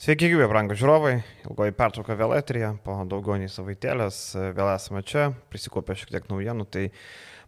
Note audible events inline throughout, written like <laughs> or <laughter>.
Sveiki, gyvi, brangų žiūrovai. Ilgoji pertrauka vėl eterija, po daugiau nei savaitėlės vėl esame čia, prisikopė šiek tiek naujienų, tai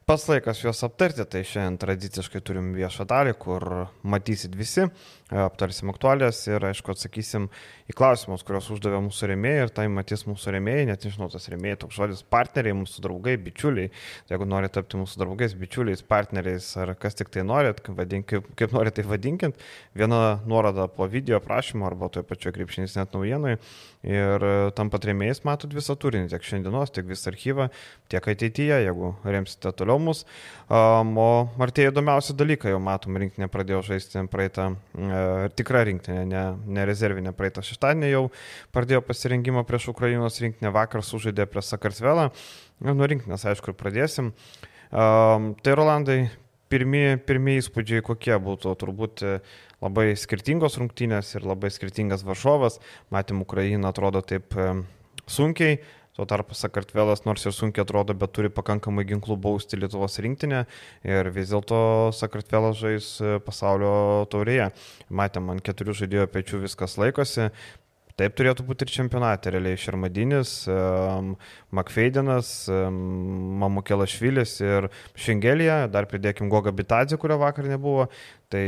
Pats laikas juos aptarti, tai šiandien tradiciškai turim viešą dalį, kur matysit visi, aptarsim aktualės ir aišku atsakysim į klausimus, kuriuos uždavė mūsų rėmėjai ir tai matys mūsų rėmėjai, net nežinau, tas rėmėjai toks žodis partneriai, mūsų draugai, bičiuliai. Tai jeigu norite tapti mūsų draugais, bičiuliais, partneriais ar kas tik tai norit, vadink, kaip, kaip norite tai vadinkint, viena nuoroda po video prašymu arba toje pačioje krepšinys net naujienui ir tam patrėmėjais matot visą turinį, tiek šiandienos, tiek visą archyvą, tiek ateityje, jeigu remsite toliau mus. Um, o artėja įdomiausi dalykai, jau matom, rinktinė pradėjo žaisti praeitą, e, tikrą rinktinę, ne, ne rezervinę praeitą šeštadienį jau pradėjo pasirengimą prieš Ukrainos rinktinę, vakar sužaidė prieš Sakartvelą. Nuo rinktinės, aišku, pradėsim. Tai Rolandai, pirmieji pirmie įspūdžiai kokie būtų, turbūt e, labai skirtingos rungtynės ir labai skirtingas varžovas. Matėm, Ukraina atrodo taip e, sunkiai, Tuo tarpu Sakartvelas, nors ir sunkiai atrodo, bet turi pakankamai ginklų bausti Lietuvos rinktinę ir vis dėlto Sakartvelas žais pasaulio taurėje. Matėm, ant keturių žaidėjų pečių viskas laikosi, Taip turėtų būti ir čempionate, realiai Šermadinis, Makfeidinas, Mamukelašvilis ir Šengelija, dar pridėkim Goga Bitadze, kurio vakar nebuvo. Tai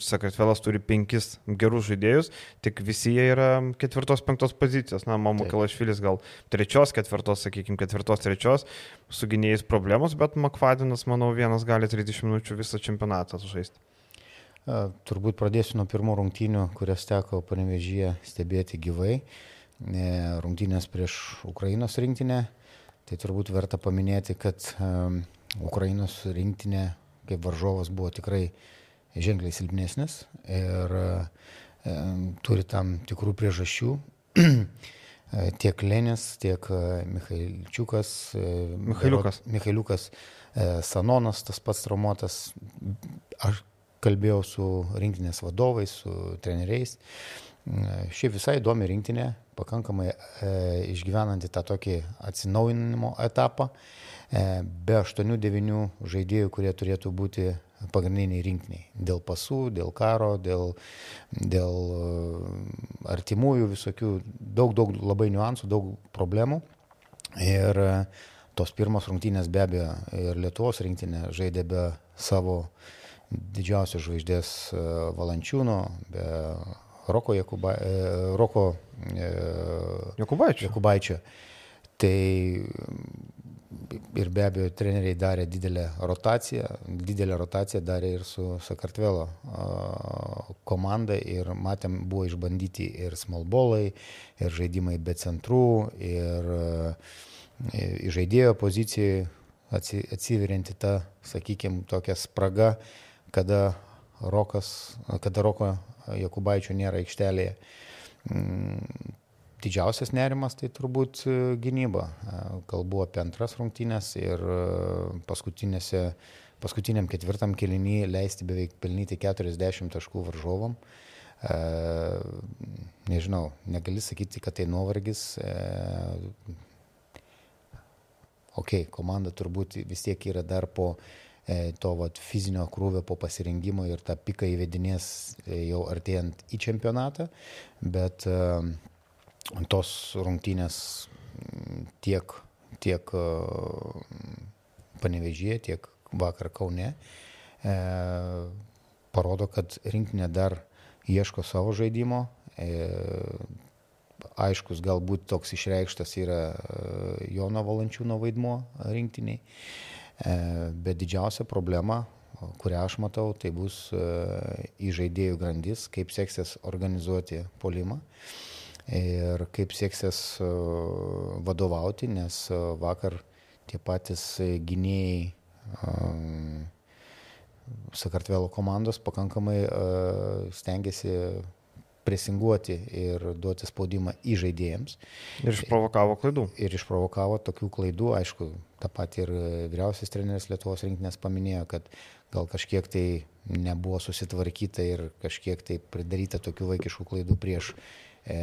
Sakartvelas turi penkis gerus žaidėjus, tik visi jie yra ketvirtos, penktos pozicijos. Na, Mamukelašvilis gal trečios, ketvirtos, sakykime, ketvirtos, trečios, su gynėjais problemos, bet Makfadinas, manau, vienas gali 30 minučių visą čempionatą žaisti. Turbūt pradėsiu nuo pirmų rungtynių, kurias teko panevežyje stebėti gyvai. E, rungtynės prieš Ukrainos rinktinę. Tai turbūt verta paminėti, kad Ukrainos rinktinė kaip varžovas buvo tikrai ženkliai silpnesnis ir turi tam tikrų priežasčių. <clears throat> tiek Lenis, tiek Mikhailčiukas, Michailiukas. Michailiukas, Sanonas, tas pats traumuotas. Aš kalbėjau su rinktinės vadovais, su treneriais. Šiaip visai įdomi rinktinė, pakankamai e, išgyvenanti tą tokį atsinaujinimo etapą, e, be 8-9 žaidėjų, kurie turėtų būti pagrindiniai rinktiniai. Dėl pasų, dėl karo, dėl, dėl e, artimųjų visokių, daug, daug labai niuansų, daug problemų. Ir e, tos pirmos rungtynės be abejo ir Lietuvos rinktinė žaidė be savo uh, didžiausios žvaigždės e, Valančiūno, be Roko, Jakuba, e, Roko e, Jakubaičio. Jakubaičio. Tai ir be abejo treneriai darė didelę rotaciją, didelę rotaciją darė ir su Sakartvelo komanda ir matėm, buvo išbandyti ir smallbolai, ir žaidimai be centrų, ir žaidėjo pozicijai atsiverinti tą, sakykime, tokią spragą, kada, Rokas, kada Roko Jakubaičio nėra aikštelėje. Mm, didžiausias nerimas tai turbūt e, gynyba. E, kalbu apie antras rungtynės ir e, paskutiniam ketvirtam kelinį leisti beveik pelnyti 40 taškų varžovom. Nežinau, negali sakyti, kad tai nuovargis. Ok, komanda turbūt vis tiek yra dar po E, to vat, fizinio krūvio po pasirengimo ir tą piką įvedinės e, jau artėjant į čempionatą, bet e, tos rungtynės tiek, tiek panevežėje, tiek vakar Kaune parodo, kad rinkinė dar ieško savo žaidimo. Aiškus galbūt toks išreikštas yra Jono Valančiūno vaidmuo rinktiniai. E, bet didžiausia problema, kurią aš matau, tai bus e, į žaidėjų grandis, kaip seksis organizuoti polimą ir kaip seksis e, vadovauti, nes vakar tie patys gynėjai Sakartvelo komandos pakankamai stengiasi presinguoti ir duoti spaudimą į žaidėjams. Ir išprovokavo klaidų. Ir išprovokavo tokių klaidų, aišku, tą patį ir vyriausias treneris Lietuvos rinkinės paminėjo, kad gal kažkiek tai nebuvo susitvarkyta ir kažkiek tai pridaryta tokių vaikiškų klaidų prieš e,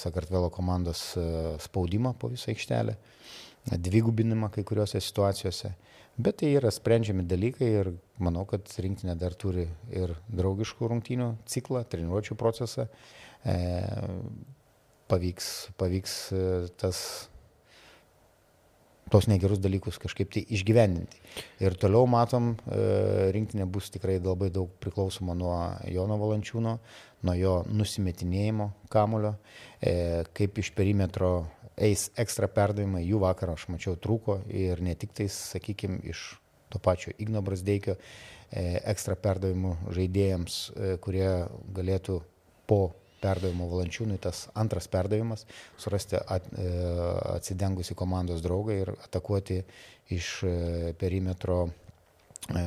Sakartvelo komandos e, spaudimą po visą aikštelę, dvigubinimą kai kuriuose situacijose. Bet tai yra sprendžiami dalykai ir manau, kad rinktinė dar turi ir draugiškų rungtynių ciklą, treniruočio procesą. E, pavyks, pavyks e, tas tos negerus dalykus kažkaip tai išgyvendinti. Ir toliau matom, e, rinktinė bus tikrai labai daug priklausoma nuo Jono Valančiūno, nuo jo nusimetinėjimo kamulio, e, kaip iš perimetro eis ekstra perdavimai, jų vakar aš mačiau trūko ir ne tik tais, sakykime, iš to pačio Igno Brasdeikio e, ekstra perdavimų žaidėjams, kurie galėtų po perdavimo valančiūnui tas antras perdavimas, surasti at, e, atsidengusi komandos draugą ir atakuoti iš e, perimetro e,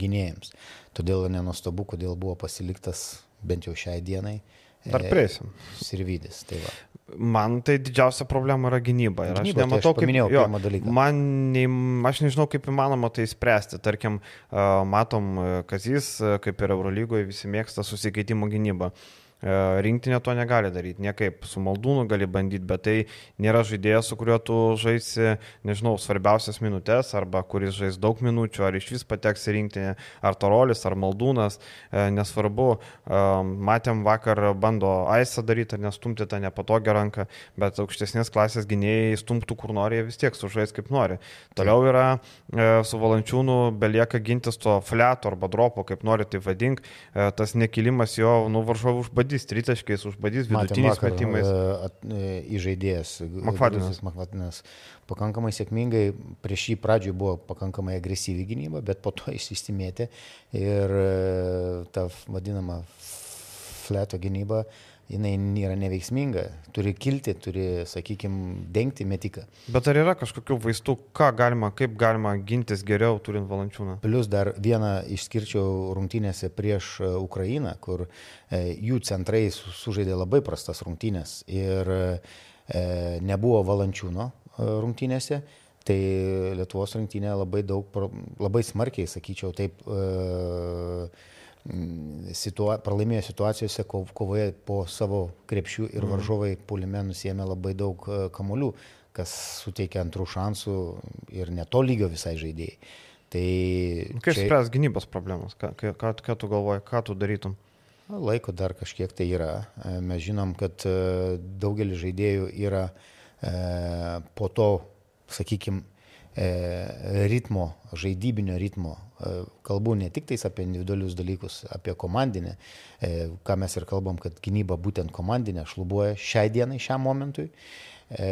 gynėjams. Todėl nenuostabu, kodėl buvo pasiliktas bent jau šiai dienai. Dar prieisim. Sirvidis. Tai va. Man tai didžiausia problema yra gynyba. Ir gynyba, aš nematau, tai aš kaip jo. Man, nei, aš nežinau, kaip įmanoma tai spręsti. Tarkim, matom, Kazys, kaip ir Eurolygoje, visi mėgsta susikeitimų gynybą. E, rinktinė to negali daryti, niekaip. Su Maldūnu gali bandyti, bet tai nėra žaidėjas, su kuriuo tu žaisi, nežinau, svarbiausias minutės, arba kuris žais daug minučių, ar iš vis pateks į rinktinę, ar Torolis, ar Maldūnas, e, nesvarbu. E, matėm vakar bando Aisą daryti, ar nestumti tą nepatogią ranką, bet aukštesnės klasės gynėjai stumtų kur nori, vis tiek sužais kaip nori. Toliau yra su Valančiūnu belieka gintis to fleto arba dropo, kaip nori tai vadink, tas nekilimas jo nuvaržovų užbadyti užbadys tritaškiais, užbadys vidutiniais metimais. E, e, Įžaidėjas. Makvadinas. Makvadinas pakankamai sėkmingai, prieš jį pradžioje buvo pakankamai agresyvi gynyba, bet po to <laughs> jis įstimėtė ir e, ta vadinama fleto gynyba jinai yra neveiksminga, turi kilti, turi, sakykime, dengti metiką. Bet ar yra kažkokių vaistų, ką galima, kaip galima gintis geriau turint valančiūną? Plus dar vieną išskirčiau rungtynėse prieš e, Ukrainą, kur e, jų centrai sužaidė labai prastas rungtynės ir e, nebuvo valančiūno rungtynėse. Tai Lietuvos rinktinė labai daug, labai smarkiai, sakyčiau, taip, e, situa pralaimėjo situacijose, kovoje po savo krepšių ir mhm. varžovai pulime nusėmė labai daug e, kamolių, kas suteikia antrų šansų ir neto lygio visai žaidėjai. Tai Kaip čia... spręs gynybos problemos? Ką, ką, ką tu galvoji, ką tu darytum? Laiko dar kažkiek tai yra. E, mes žinom, kad e, daugelis žaidėjų yra po to, sakykime, ritmo, žaidybinio ritmo E, kalbu ne tik tais apie individualius dalykus, apie komandinę, e, ką mes ir kalbam, kad gynyba būtent komandinė šlubuoja šiai dienai, šiam momentui. E,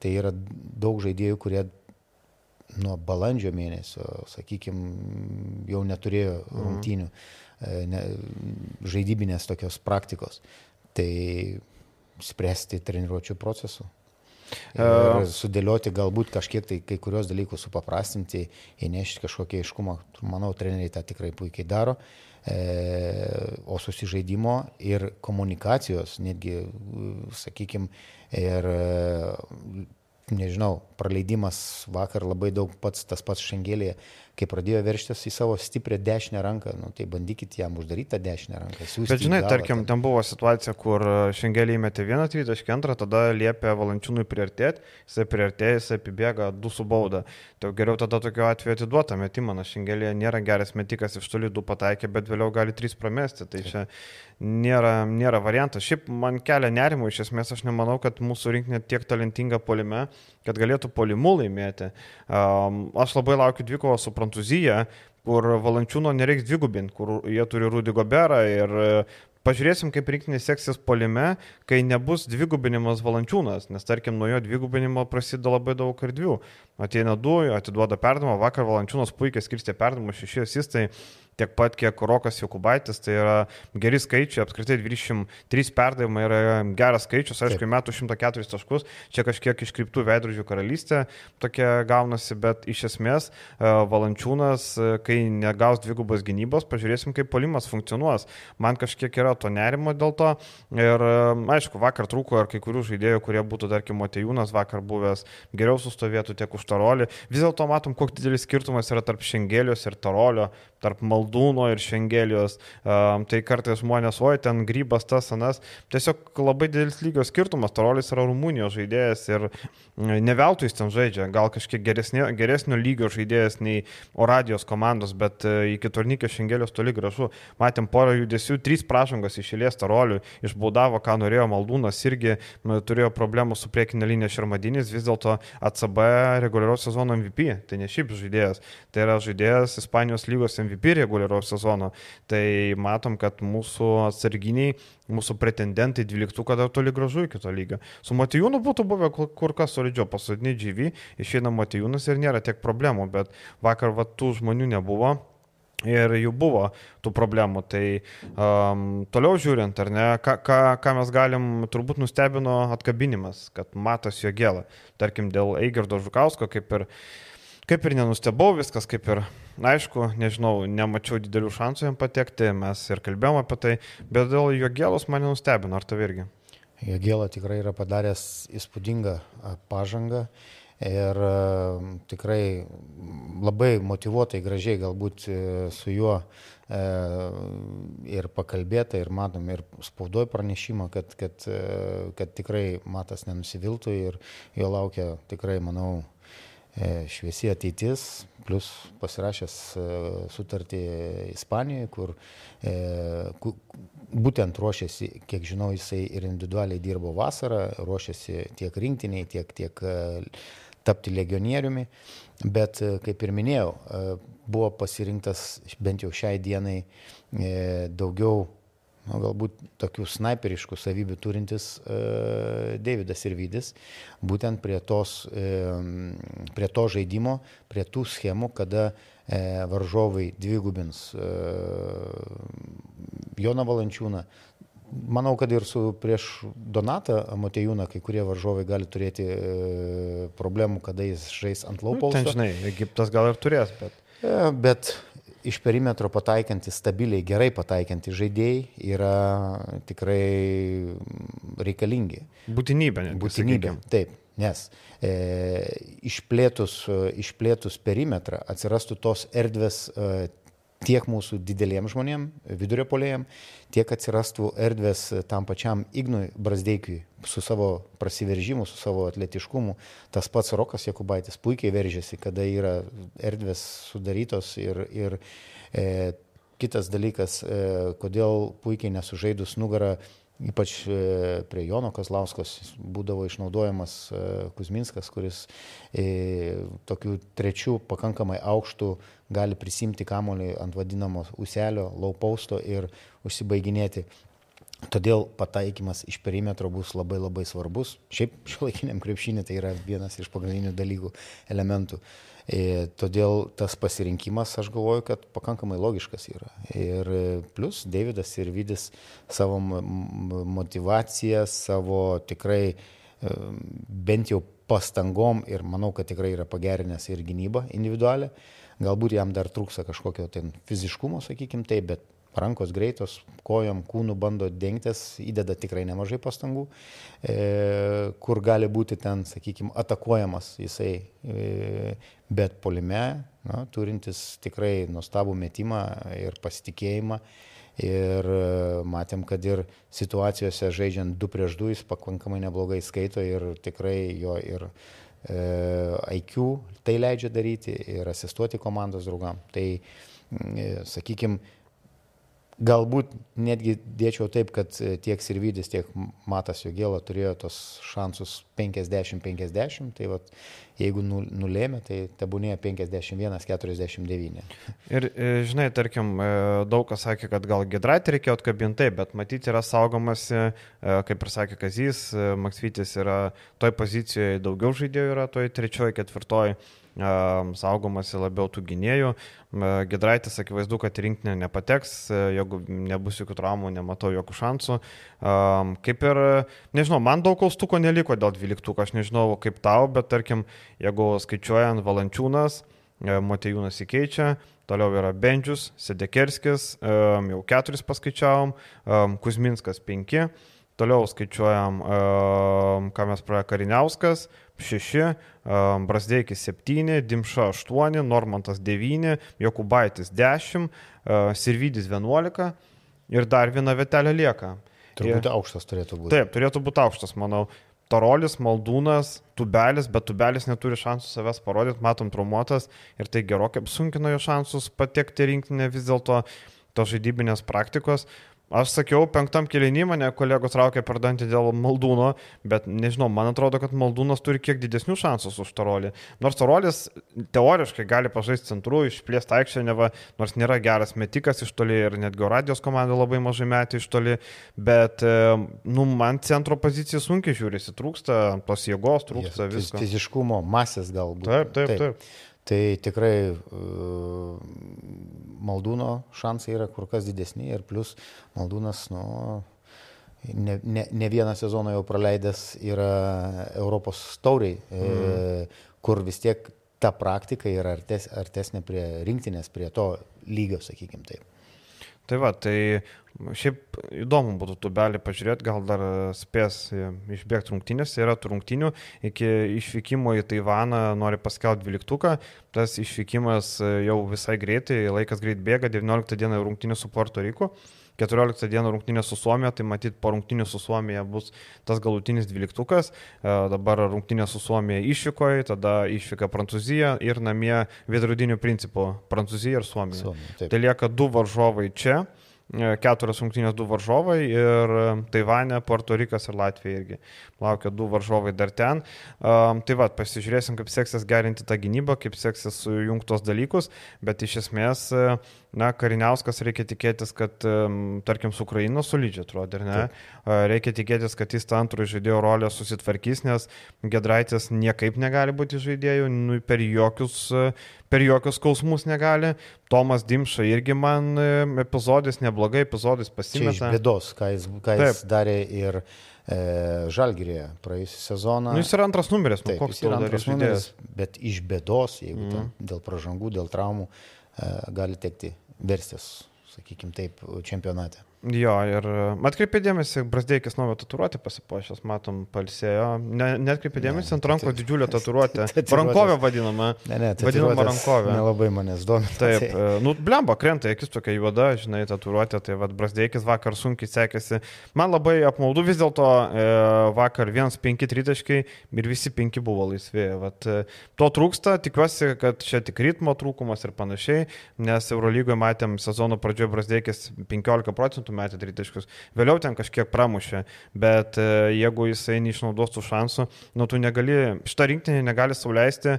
tai yra daug žaidėjų, kurie nuo balandžio mėnesio, sakykime, jau neturėjo mhm. rungtynių, ne, žaidybinės tokios praktikos. Tai spręsti treniruočio procesu. Ir sudėlioti galbūt kažkiek tai kai kurios dalykus supaprastinti, įnešti kažkokią aiškumą. Manau, treneriai tą tikrai puikiai daro. E, o susižaidimo ir komunikacijos, netgi, sakykime, ir nežinau, praleidimas vakar labai daug pats tas pats šengelėje kai pradėjo verštis į savo stiprią dešinę ranką, nu, tai bandykit jam uždaryti tą dešinę ranką. Bet žinai, galą, tarkim, ten buvo situacija, kur e, šiangelį įmetė vieną tritaškį, antrą, tada liepė valančiūnui priartėti, jisai priartėjo, jisai apibėga du su bauda. Tai geriau tada tokiu atveju atiduotą metimą, nes šiangelį nėra geras metikas, iš toli du pataikė, bet vėliau gali trys pramesti. Tai čia nėra, nėra variantas. Šiaip man kelia nerimo, iš esmės aš nemanau, kad mūsų rinkinė tiek talentinga polime, kad galėtų polimų laimėti. Um, aš labai laukiu dvikovo su Prancūzija, kur valančiūno nereiks dvigubinti, kur jie turi Rudy Goberą ir pažiūrėsim, kaip rinktinė seksis polime, kai nebus dvigubinimas valančiūnas, nes tarkim nuo jo dvigubinimo prasideda labai daug erdvių. Ateina du, atiduoda perdamą, vakar valančiūnas puikiai skirstė perdamą šeši asistai tiek pat kiek Rokas Jokubaitis, tai yra geri skaičiai, apskritai 23 perdavimai yra geras skaičius, aišku, Taip. metų 104 taškus, čia kažkiek iškreiptų veidrodžių karalystė tokia gaunasi, bet iš esmės e, Valančiūnas, e, kai negaus dvigubos gynybos, pažiūrėsim, kaip polimas funkcionuos. Man kažkiek yra to nerimo dėl to ir e, aišku, vakar trūko ir kai kurių žaidėjų, kurie būtų, tarkim, Motejūnas vakar buvęs, geriau sustovėtų tiek už Tarolį. Vis dėlto matom, koks didelis skirtumas yra tarp Šengelios ir Tarolio, tarp Maldūno ir Šengelijos. Tai kartais žmonės, oi, ten grybas tas, anas. Tiesiog labai didelis lygio skirtumas. Tarolis yra Rumunijos žaidėjas ir ne veltui jis ten žaidžia. Gal kažkiek geresnio, geresnio lygio žaidėjas nei Oradijos komandos, bet iki turnikio Šengelijos toli gražu. Matėm porą judesių, trys prašangos išėlės Taroliui, išbaudavo, ką norėjo Maldūnas, irgi turėjo problemų su priekinė linija Šermadinis, vis dėlto ACB reguliarios sezono MVP. Tai ne šiaip žaidėjas, tai yra žaidėjas Ispanijos lygos MVP reguliarios sezono. Tai matom, kad mūsų atsarginiai, mūsų pretendentai 12 dar toli gražu iki to lygio. Su Matijūnu būtų buvę kur kas solidžiau pasodinį GV, išeina Matijūnas ir nėra tiek problemų, bet vakar va tų žmonių nebuvo. Ir jų buvo tų problemų. Tai um, toliau žiūrint, ar ne, ką, ką, ką mes galim, turbūt nustebino atkabinimas, kad matas jo gėlą. Tarkim, dėl Eigirdo Žukausko, kaip ir, kaip ir nenustebau, viskas kaip ir, aišku, nežinau, nemačiau didelių šansų jam patekti, mes ir kalbėjom apie tai, bet dėl jo gėlos mane nustebino, ar tai irgi? Jo gėla tikrai yra padaręs įspūdingą pažangą ir e, tikrai labai motivuotai, gražiai galbūt e, su juo e, ir pakalbėta ir matom ir spaudoje pranešimą, kad, kad, kad tikrai matas nenusiviltų ir jo laukia tikrai, manau, šviesi ateitis, plus pasirašęs sutartį Ispanijoje, kur būtent ruošiasi, kiek žinau, jisai ir individualiai dirbo vasarą, ruošiasi tiek rinktiniai, tiek, tiek tapti legionieriumi, bet e, kaip ir minėjau, e, buvo pasirinktas bent jau šiai dienai e, daugiau, nu, galbūt tokių snaiperiškų savybių turintis Davidas ir Vydis, būtent prie, tos, prie to žaidimo, prie tų schemų, kada varžovai dvigubins Joną Valančiūną, Manau, kad ir su prieš Donatą Matejūną kai kurie varžovai gali turėti e, problemų, kada jis žais ant laupaus. Nu, ten, žinai, Egiptas gal ir turės, bet. E, bet iš perimetro pataikantis, stabiliai, gerai pataikantis žaidėjai yra tikrai reikalingi. Būtinybė, ne? Būtinybė, sakykim. taip. Nes e, išplėtus, išplėtus perimetrą atsirastų tos erdvės e, tiek mūsų dideliem žmonėm, vidurio polėjim, tiek atsirastų erdvės tam pačiam Ignui Brasdeikiui su savo prasiveržimu, su savo atletiškumu. Tas pats Rokas Jakubaitis puikiai veržėsi, kada yra erdvės sudarytos ir, ir e, kitas dalykas, e, kodėl puikiai nesužaidus nugarą Ypač e, prie Jono Kazlauskos būdavo išnaudojamas e, Kuzminskas, kuris e, tokių trečių pakankamai aukštų gali prisimti kamolį ant vadinamo uselio, laupausto ir užsibaiginėti. Todėl pataikymas iš perimetro bus labai labai svarbus. Šiaip šiuolaikiniam krepšinį tai yra vienas iš pagrindinių dalykų, elementų. E, todėl tas pasirinkimas, aš galvoju, kad pakankamai logiškas yra. Ir e, plus Davidas ir Vidis savo motivaciją, savo tikrai e, bent jau pastangom ir manau, kad tikrai yra pagerinęs ir gynybą individualią. Galbūt jam dar trūksta kažkokio ten fiziškumo, sakykim taip, bet rankos greitos, kojom, kūnų bando dengtis, įdeda tikrai nemažai pastangų, e, kur gali būti ten, sakykime, atakuojamas jisai, e, bet polime, na, turintis tikrai nuostabų metimą ir pasitikėjimą. Ir e, matėm, kad ir situacijose žaidžiant 2 prieš 2 jis pakankamai neblogai skaito ir tikrai jo ir e, IQ tai leidžia daryti ir asistuoti komandos draugam. Tai, e, sakykime, Galbūt netgi dėčiau taip, kad e, tiek Sirvidis, tiek Matas Jogėla turėjo tos šansus 50-50, tai vat, jeigu nu, nulėmė, tai tebūnėjo 51-49. Ir e, žinai, tarkim, e, daug kas sakė, kad gal Gedraitį reikėjo atkabinti, bet matyti yra saugomasi, kaip ir sakė Kazys, Maksvitis yra toj pozicijoje, daugiau žaidėjų yra toj trečioji, ketvirtoji saugomasi labiau tų gynėjų. Gedraitis akivaizdu, kad rinktinė nepateks, jeigu nebus jokių traumų, nematau jokių šansų. Kaip ir, nežinau, man daug klaustuko neliko dėl dvyliktuko, aš nežinau kaip tau, bet tarkim, jeigu skaičiuojant Valančiūnas, Matejūnas įkeičia, Toliau yra Bendžius, Sedekerskis, jau keturis paskaičiavom, Kuzminskas penki, Toliau skaičiuojam, ką mes praėjo Kariniauskas 6, uh, Brasdeikis 7, Dimša 8, Normantas 9, Jokubaitis 10, uh, Sirvidis 11 ir dar viena vietelė lieka. Turbūt ir, aukštas turėtų būti. Taip, turėtų būti aukštas, manau. Tarolis, Maldūnas, Tubelis, bet Tubelis neturi šansų savęs parodyti, matom traumuotas ir tai gerokai apsunkino jo šansus patekti rinkinį vis dėlto tos žaidybinės praktikos. Aš sakiau, penktam kilinį mane kolegos traukė per dantį dėl Maldūno, bet nežinau, man atrodo, kad Maldūnas turi kiek didesnių šansus už Tarolį. Nors Tarolis teoriškai gali pažaisti centru, išplėsti aikštę, neva, nors nėra geras metikas iš toli ir netgi radijos komanda labai mažai metė iš toli, bet, e, nu, man centro pozicija sunkiai žiūrisi, trūksta tos jėgos, trūksta visko. Fiziškumo, masės galbūt. Taip, taip, taip. taip. Tai tikrai Maldūno šansai yra kur kas didesni ir plus Maldūnas, nu, ne, ne, ne vieną sezoną jau praleidęs yra Europos tauriai, mm. e, kur vis tiek ta praktika yra artes, artesnė prie rinktinės, prie to lygio, sakykime taip. Tai va, tai šiaip įdomu būtų tubelį pažiūrėti, gal dar spės išbėgti rungtynės, yra rungtynių, iki išvykimo į Taivaną nori paskelbti dvyliktuką, tas išvykimas jau visai greitai, laikas greit bėga, 19 dieną rungtynės su Puerto Riku. 14 dieną rungtynė su Suomija, tai matyt po rungtynių su Suomija bus tas galutinis dvyliktukas. E, dabar rungtynė su Suomija išvykoje, tada išvyka Prancūzija ir namie vidurudinių principų Prancūzija ir Suomija. Suomija tai lieka du varžovai čia. e, keturios rungtynės du varžovai ir Taivanė, Puerto Rikas ir Latvija irgi. Laukia du varžovai dar ten. Um, tai vad, pasižiūrėsim, kaip seksis gerinti tą gynybą, kaip seksis sujungtos dalykus, bet iš esmės Na, Kariniauskas reikia tikėtis, kad, tarkim, su Ukraina solidžiai atrodo, ar ne? Taip. Reikia tikėtis, kad jis tą antrųjų žaidėjo rolę susitvarkys, nes Gedraitis niekaip negali būti žaidėjų, nu, per, jokius, per jokius skausmus negali. Tomas Dimša irgi man epizodis neblogai, epizodis pasimeta. Čia iš bėdos, ką jis, ką jis Taip. darė ir e, Žalgirėje praėjusią sezoną. Nu, jis yra antras numeris, nu, koks yra antras numeris, bet iš bėdos, jeigu mm. dėl pražangų, dėl traumų, e, gali tekti verstis, sakykime taip, čempionate. Jo, ir atkreipė dėmesį, Brasdeikis naują tatuiruotę pasipošęs, matom, palsėjo. Ne, netkreipė dėmesį ant ranko didžiulę tatuiruotę. <laughs> Rankovę vadinamą. Ne, ne, vadinamą rankovę. Nelabai manęs domina. Taip, tai. nu, blemba, krenta, akis tokia juoda, žinai, tatuiruotė, tai vad Brasdeikis vakar sunkiai sekėsi. Man labai apmaudu vis dėlto e, vakar 1-5 tritaškai ir visi 5 buvo laisvi. Vat, e, to trūksta, tikiuosi, kad čia tik ritmo trūkumas ir panašiai, nes Eurolygoje matėm sezono pradžioje Brasdeikis 15 procentų metė tritaškius. Vėliau ten kažkiek pramušė, bet e, jeigu jisai neišnaudos tų šansų, nu tu negali, šitą rinktinį negali sauliaisti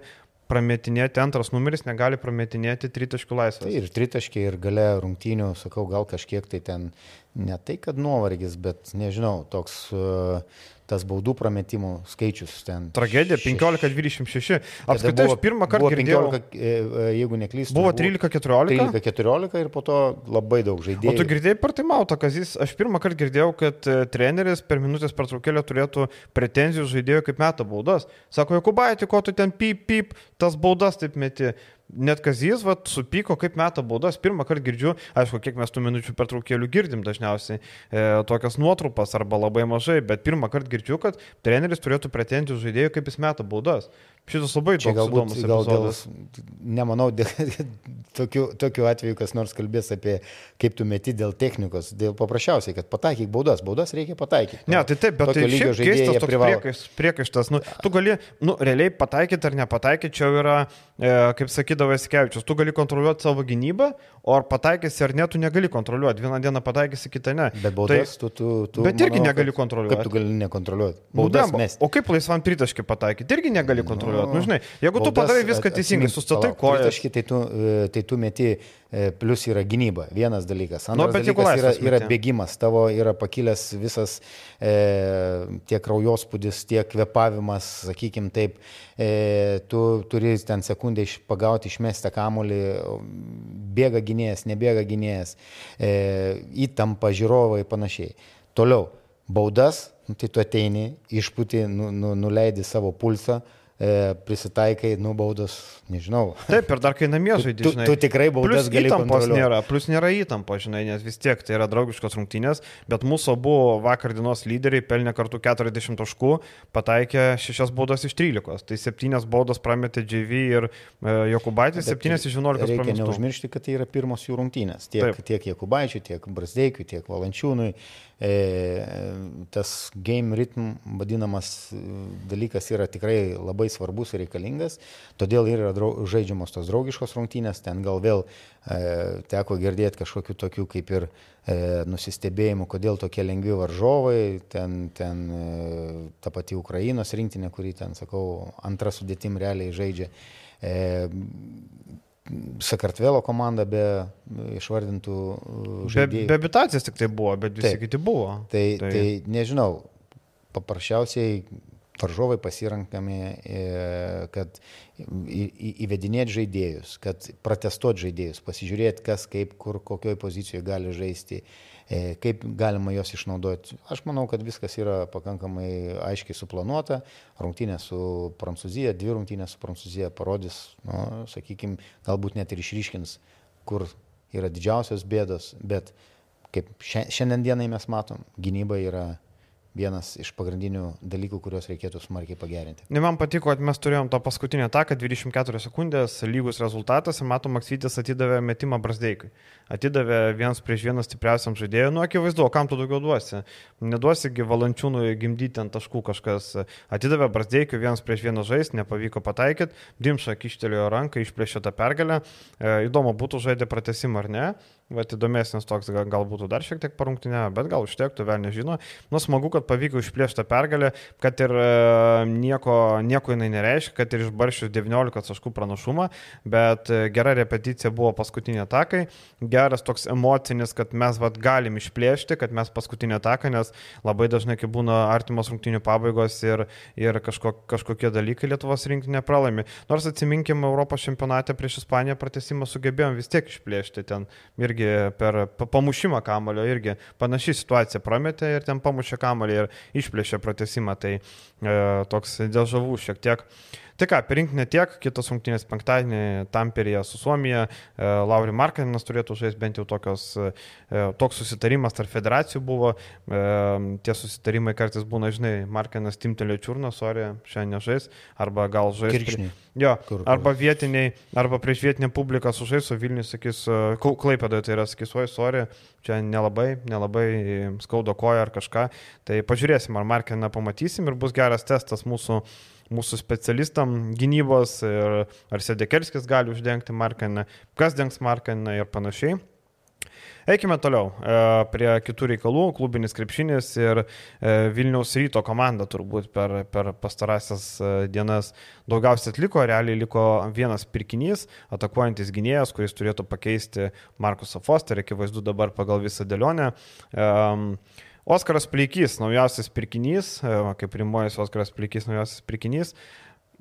prametinėti, antras numeris negali prametinėti tritaškių laisvės. Tai ir tritaškiai, ir gale rungtynių, sakau, gal kažkiek tai ten ne tai, kad nuovargis, bet nežinau, toks uh, tas baudų prametimų skaičius ten. Tragedija 15-26. Apskritai, aš pirmą kartą girdėjau. 15, e, e, jeigu neklystu. Buvo 13-14. 13-14 ir po to labai daug žaidėjų. O tu girdėjai per tai mautą, kad jis, aš pirmą kartą girdėjau, kad e, treneris per minutės pertraukėlę turėtų pretenzijų žaidėjų kaip meta baudas. Sako, Jokubaitį, ko tu ten pip, pip, tas baudas taip meti. Net Kazijas, va, supyko, kaip meta baudas. Pirmą kartą girdžiu, aišku, kiek mes tų minučių pertraukėlių girdim dažniausiai, e, tokias nuotrupas arba labai mažai, bet pirmą kartą girdžiu, kad treneris turėtų pretenzijų žaidėjų, kaip jis meta baudas. Šitas labai čia galbūt, gal dėl, nemanau, <laughs> dėl, tokiu, tokiu atveju kas nors kalbės apie kaip tu meti dėl technikos, dėl paprasčiausiai, kad pataikyk baudas, baudas reikia pataikyti. Ne, tai taip, bet tai šiaip keistas toks privalo... priekaištas, priekaištas. Nu, tu gali, nu, realiai pataikyti ar nepataikyti, čia yra, e, kaip sakydavo Eskevičius, tu gali kontroliuoti savo gynybą, o ar pataikysi ar ne, tu negali kontroliuoti. Vieną dieną pataikysi, kitą ne. Bet baudas tai, tu, tu, tu. Bet irgi manau, negali kontroliuoti. Kaip tu gali nekontroliuoti? Nu, baudas nu, mes. O kaip laisvam tritaškį pataikyti, irgi negali kontroliuoti kontroliuoti. Nu, žinai, jeigu tu padarai viską teisingai, sustatai kojas. Tai tu, e, tai tu meti, e, plus yra gynyba, vienas dalykas. Nu, Antras nu, dalykas yra, yra bėgimas, tavo yra pakilęs visas e, tiek kraujospūdis, tiek kvepavimas, sakykim taip, e, tu turi ten sekundę iš, pagauti, išmesti kamolį, bėga gynėjas, nebėga gynėjas, e, įtampa žiūrovai ir panašiai. Toliau, baudas, nu, tai tu ateini, išpūti, nu, nu, nuleidi savo pulsą, prisitaikai, nubaudos, nežinau. Taip, ir dar kai namie žaidži, Tu, žinai. tu tikrai baudas gali įtampos nėra, plus nėra įtampos, žinai, nes vis tiek tai yra draugiškos rungtynės, bet mūsų abu vakar dienos lyderiai pelnė kartu 40 taškų, pataikė 6 baudas iš 13, tai 7 baudas prametė JV ir e, Jokubaitis, Bet 7 iš 11 Reikia pramestų. neužmiršti, kad tai yra pirmos jų rungtynės. Tiek, Taip. tiek Jekubaičiui, tiek Brasdeikiui, tiek Valančiūnui. E, tas game rhythm vadinamas e, dalykas yra tikrai labai svarbus ir reikalingas. Todėl ir yra drau, žaidžiamos tos draugiškos rungtynės. Ten gal vėl e, teko girdėti kažkokių tokių kaip ir e, nusistebėjimų, kodėl tokie lengvi varžovai. Ten, ten e, ta pati Ukrainos rinktinė, kuri ten, sakau, antrą sudėtim realiai žaidžia. E, Sakartvelo komanda be išvardintų e, Be, žaidėjų. be abitacijas tik tai buvo, bet visi Taip. kiti buvo. Tai, tai. tai nežinau, paprasčiausiai varžovai pasirenkami, e, kad įvedinėti žaidėjus, kad protestuoti žaidėjus, pasižiūrėti, kas kaip, kur, kokioj pozicijoje gali žaisti, e, kaip galima juos išnaudoti. Aš manau, kad viskas yra pakankamai aiškiai suplanuota. Rungtynė su Prancūzija, dvi rungtynės su Prancūzija parodys, nu, sakykime, galbūt net ir išryškins, kur yra didžiausios bėdos, bet kaip šia- šiandien dienai mes matom, gynyba yra vienas iš pagrindinių dalykų, kuriuos reikėtų smarkiai pagerinti. Ne, man patiko, kad mes turėjom tą paskutinį ataką, 24 sekundės, lygus rezultatas ir matom, Maksytis atidavė metimą Brasdeikui. Atidavė vienas prieš vieną stipriausiam žaidėjui, nu akivaizdu, kam tu daugiau duosi. Neduosigi valančiūnui gimdyti ant taškų kažkas. Atidavė Brasdeikui vienas prieš vieną žaisti, nepavyko pataikyti, Dimša kištelėjo ranką, išplėšė tą pergalę. E, įdomu, būtų žaidė pratesimą ar ne. Vat įdomesnis toks, gal, gal būtų dar šiek tiek parungtinė, bet gal užtektų, vėl nežino. Nu, smagu, kad pavyko išplėšti pergalę, kad ir e, nieko, nieko jinai nereiškia, kad ir išbaršius 19 taškų pranašumą, bet e, gera repeticija buvo paskutinė atakai, geras toks emocinis, kad mes vat, galim išplėšti, kad mes paskutinę ataką, nes labai dažnai, kai būna artimos rungtinių pabaigos ir, ir kažko, kažkokie dalykai Lietuvos rinkinė pralaimi. Nors atsiminkim, Europos čempionate prieš Ispaniją pratesimą sugebėjom vis tiek išplėšti ten irgi per pa- pamušimą kamulio, irgi panaši situacija prametė ir ten pamušė kamulį ir išplėšė pratesimą, tai e, toks dėl žavų šiek tiek. Tai ką, per rinkinį tiek, kitos rungtynės penktadienį Tamperėje su Suomija, e, Lauri Markaninas turėtų žaisti bent jau tokios, e, toks susitarimas tarp federacijų buvo, e, tie susitarimai kartais būna, žinai, Markaninas timtelė čiurną, sorry, šiandien nežais, arba gal žais. Kirkšniai. Jo, Kur- arba vietiniai, arba prieš vietinę publiką sužais, o Vilnius sakys, Klaipėdoje tai yra, sakys, oi, sorry, čia nelabai, nelabai skaudo koją ar kažką. Tai pažiūrėsim, ar Markiną pamatysim ir bus geras testas mūsų, mūsų specialistam gynybos ar Sedekerskis gali uždengti Markiną, kas dengs Markiną ir panašiai. Eikime toliau e, prie kitų reikalų. Klubinis krepšinis ir e, Vilniaus ryto komanda turbūt per, per pastarąsias e, dienas daugiausiai atliko. Realiai liko vienas pirkinys, atakuojantis gynėjas, kuris turėtų pakeisti Markusą Fosterį, akivaizdu dabar pagal visą dėlionę. Um, Oskaras Pleikys, naujausias pirkinys, e, kaip rimuojas Oskaras Pleikys, naujausias pirkinys.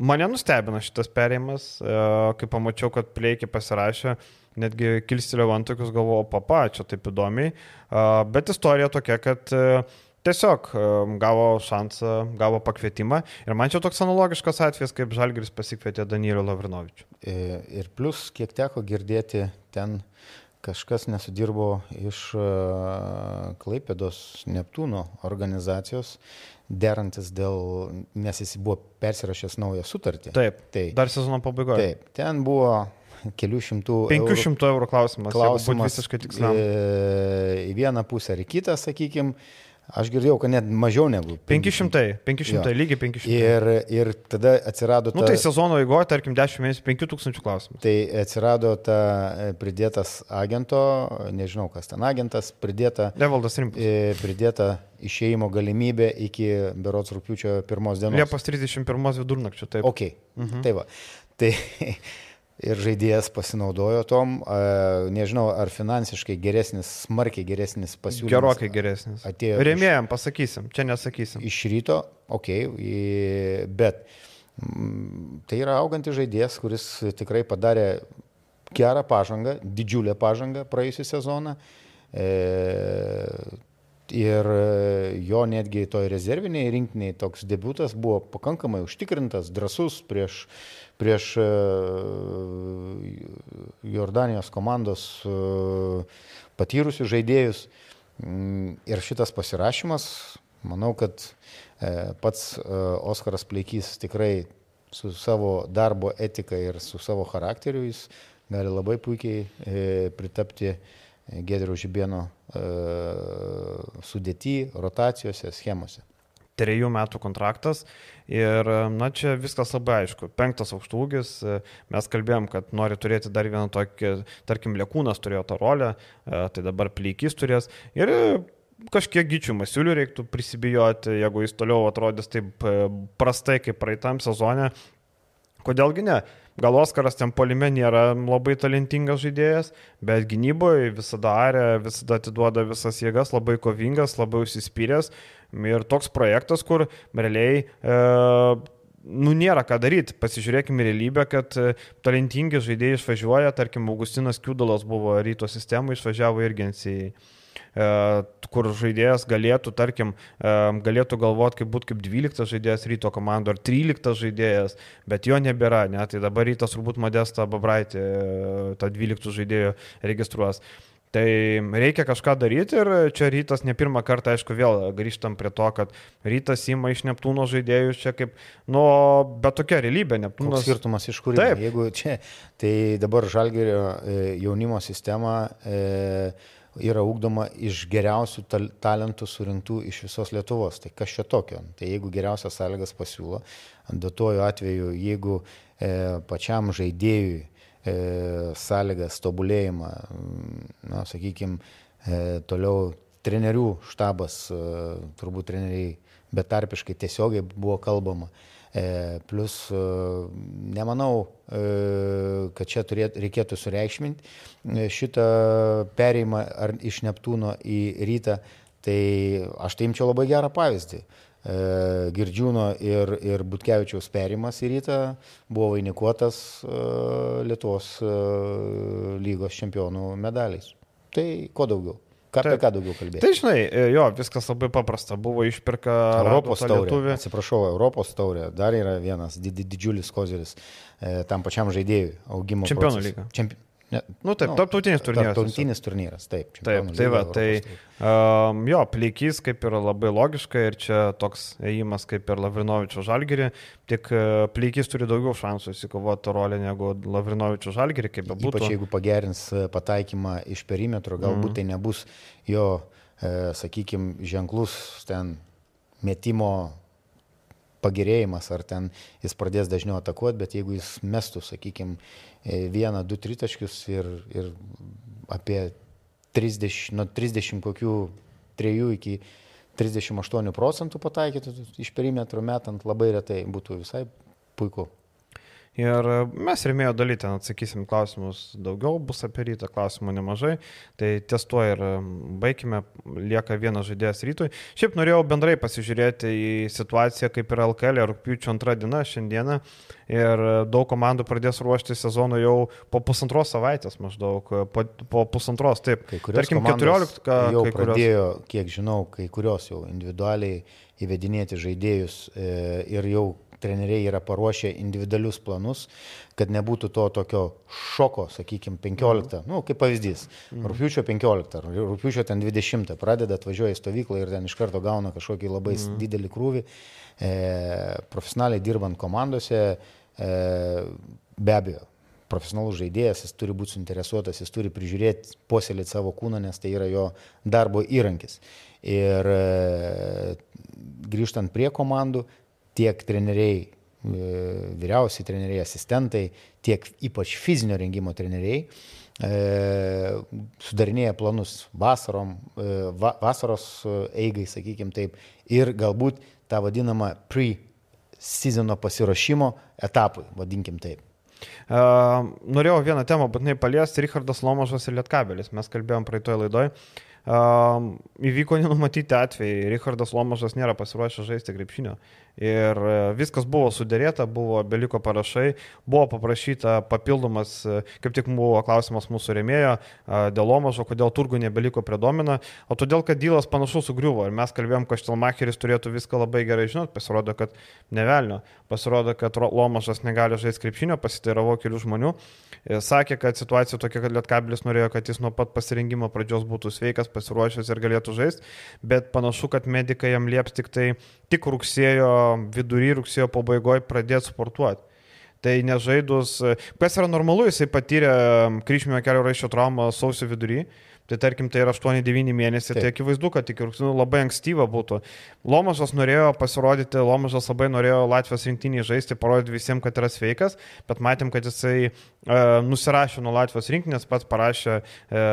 Mane nustebino šitas perėjimas, e, kai pamačiau, kad Pleikį pasirašė, netgi kilstelėjau ant tokius galvoju, papa, čia taip įdomiai, E, bet istorija tokia, kad tiesiog gavo šansą, gavo pakvietimą ir man čia toks analogiškas atvejis, kaip Žalgiris pasikvietė Danielį Lavrinovičių. Ir plus, kiek teko girdėti, ten kažkas nesudirbo iš e, Klaipėdos Neptūno organizacijos, derantis dėl, nes jis buvo persirašęs naują sutartį. Taip, Tai, dar sezono pabaigoje. taip, ten buvo kelių šimtų 500 eurų klausimas, jeigu būt klausimas visiškai tiksliam. e, į vieną pusę ar į kitą, sakykime. Aš girdėjau, kad net mažiau negu 500, 500, Jo. lygiai 500. Ir, ir tada atsirado Nu ta, tai sezono eigoje, tarkim, 10 mėnesių 5000 klausimų. tai atsirado ta e, pridėtas agento, nežinau kas ten agentas, pridėta, Levaldas Rimpas. e, pridėta išėjimo galimybė iki berots rūpiučio pirmos dienos. Liepos 31 vidurnakčio, taip. Ok, mhm. tai va. Tai <laughs> ir žaidėjas pasinaudojo tom, nežinau, ar finansiškai geresnis, smarkiai geresnis pasiūlymas. Gerokai geresnis. atėjo iš- Rėmėjam, pasakysim, čia nesakysim. Iš ryto, ok, į- bet mm, tai yra augantis žaidėjas, kuris tikrai padarė gerą pažangą, didžiulę pažangą praėjusią sezoną. E, Ir e, jo netgi toj rezerviniai rinktiniai toks debutas buvo pakankamai užtikrintas, drasus prieš, prieš e, Jordanijos komandos e, patyrusius žaidėjus. Mm, ir šitas pasirašymas, manau, kad pats Oskaras Pleikys tikrai su savo darbo etika ir su savo charakteriu jis gali labai puikiai pritapti Gedrio Žibėno e, sudėti, rotacijose, schemose. Trejų metų kontraktas ir, na, čia viskas labai aišku. Penktas aukštūgis, e, mes kalbėjom, kad nori turėti dar vieną tokį, tarkim, Lekūnas turėjo tą rolę, e, tai dabar Plykys turės. Ir kažkiek gyčių masiulių reiktų prisibijoti, jeigu jis toliau atrodys taip prastai kaip praeitam sezone. Kodėlgi ne? Gal Oskaras ten polime nėra labai talentingas žaidėjas, bet gynyboje visada arė, visada atiduoda visas jėgas, labai kovingas, labai užsispyręs. Ir toks projektas, kur realiai e, nu, nėra ką daryti. Pasižiūrėkime realybę, kad e, talentingi žaidėjai išvažiuoja, tarkim, Augustinas Kiudalas buvo ryto sistemų, išvažiavo irgi NCA. E, kur žaidėjas galėtų, tarkim, e, galėtų galvoti, kaip būtų kaip 12 žaidėjas ryto komando ar 13 žaidėjas, bet jo nebėra, ne? tai dabar rytas turbūt Modesta Babraitė e, tą 12 žaidėjų registruos. Tai reikia kažką daryti ir čia rytas ne pirmą kartą, aišku, vėl grįžtam prie to, kad rytas įma iš Neptūno žaidėjus čia kaip, nu, bet tokia realybė, Neptūnas. Koks skirtumas iš kur? Taip. Jeigu čia, tai dabar Žalgerio jaunimo sistema. E, yra ugdoma iš geriausių tal talentų surinktų iš visos Lietuvos. Tai kas čia tokio? Tai jeigu geriausias sąlygas pasiūlo, duotuoju atveju, jeigu e, pačiam žaidėjui e, sąlygas tobulėjimą, na, sakykime, e, toliau trenerių štabas, e, turbūt treneriai betarpiškai tiesiogiai buvo kalbama. E, plus, e, nemanau, e, kad čia turėt, reikėtų sureikšminti šitą perėjimą iš Neptūno į rytą, tai aš tai imčiau labai gerą pavyzdį. Girdžiūno ir, ir Butkevičiaus perimas į rytą buvo vainikuotas Lietuvos lygos čempionų medaliais. Tai ko daugiau? Ką, apie ką daugiau kalbėti? Tai žinai, e, jo, viskas labai paprasta. Buvo išpirka Europos taurė. Lietuvė. Atsiprašau, Europos taurė. Dar yra vienas didžiulis kozeris e, tam pačiam žaidėjui augimo. Čempionų lyga. Čempi... Ne, nu taip, nu, tarptautinis turnyras. Tarptautinis turnyras, taip. Taip, tai va, tai um, jo, plikys kaip yra labai logiška ir čia toks ėjimas kaip ir Lavrinovičio žalgerį, tik uh, plikys turi daugiau šansų įsikovoti rolę negu Lavrinovičio žalgerį, kaip bebūtų. Ypač jeigu pagerins e, pataikymą iš perimetro, galbūt mm. tai nebus jo, e, sakykime, ženklus ten metimo pagerėjimas, ar ten jis pradės dažniau atakuoti, bet jeigu jis mestų, sakykime, vieną, du tritaškius ir, ir apie 30, nuo 30 kokių 3 iki 38 procentų pataikytų iš perimetro metant labai retai būtų visai puiku. Ir mes remėjo daly ten atsakysim klausimus daugiau, bus apie rytą klausimų nemažai. Tai ties tuo ir baigime, lieka vienas žaidėjas rytui. Šiaip norėjau bendrai pasižiūrėti į situaciją, kaip yra LKL rūpiučio antrą dieną šiandieną. Ir daug komandų pradės ruošti sezoną jau po pusantros savaitės maždaug, po, po pusantros, taip. Kai kurios Tarkim, 14, ką, jau kai kurios... pradėjo, kiek žinau, kai kurios jau individualiai įvedinėti žaidėjus e, ir jau treneriai yra paruošę individualius planus, kad nebūtų to tokio šoko, sakykime, 15, mhm. nu, kaip pavyzdys, mhm. rūpiučio 15, rūpiučio ten 20 pradeda atvažiuoja į stovyklą ir ten iš karto gauna kažkokį labai mhm. didelį krūvį, e, profesionaliai dirbant komandose, e, be abejo, profesionalus žaidėjas, jis turi būti suinteresuotas, jis turi prižiūrėti, puoselėti savo kūną, nes tai yra jo darbo įrankis. Ir e, grįžtant prie komandų, tiek treneriai, e, vyriausiai treneriai, asistentai, tiek ypač fizinio rengimo treneriai e, sudarinėja planus vasarom, e, va, vasaros eigai, sakykime taip, ir galbūt tą vadinamą pre-sezono pasiruošimo etapui, vadinkim taip. Uh, norėjau vieną temą būtinai paliesti, Richardas Lomažas ir Lietkabelis. Mes kalbėjom praeitoje laidoje. Um, įvyko nenumatyti atvejai. Richardas Lomažas nėra pasiruošęs žaisti krepšinio. Ir e, viskas buvo sudėrėta, buvo beliko parašai, buvo paprašyta papildomas, e, kaip tik buvo klausimas mūsų remėjo, e, dėl Lomažo, kodėl turgų nebeliko predomina, o todėl, kad dylas panašus sugriuvo. Ir mes kalbėjom, kad Štelmacheris turėtų viską labai gerai žinot, pasirodo, kad nevelnio. Pasirodo, kad Lomažas negali žaisti krepšinio, pasiteiravo kelių žmonių. Sakė, kad situacija tokia, kad Lietkabilis norėjo, kad jis nuo pat pasirinkimo pradžios būtų sveikas, pasiruošęs ir galėtų žaisti, bet panašu, kad medikai jam lieps tik tai tik rugsėjo vidury, rugsėjo pabaigoje pradėti sportuoti. Tai nežaidus, kas yra normalu, jisai patyrė kryžminio kelio raiščio traumą sausio vidury, Tai tarkim, tai yra 8-9 mėnesiai, tai akivaizdu, kad tik nu, labai ankstyva būtų. Lomažas norėjo pasirodyti, Lomažas labai norėjo Latvijos rinktinį žaisti, parodyti visiems, kad yra sveikas, bet matėm, kad jisai e, nusirašė nuo Latvijos rinktinės, pats parašė e,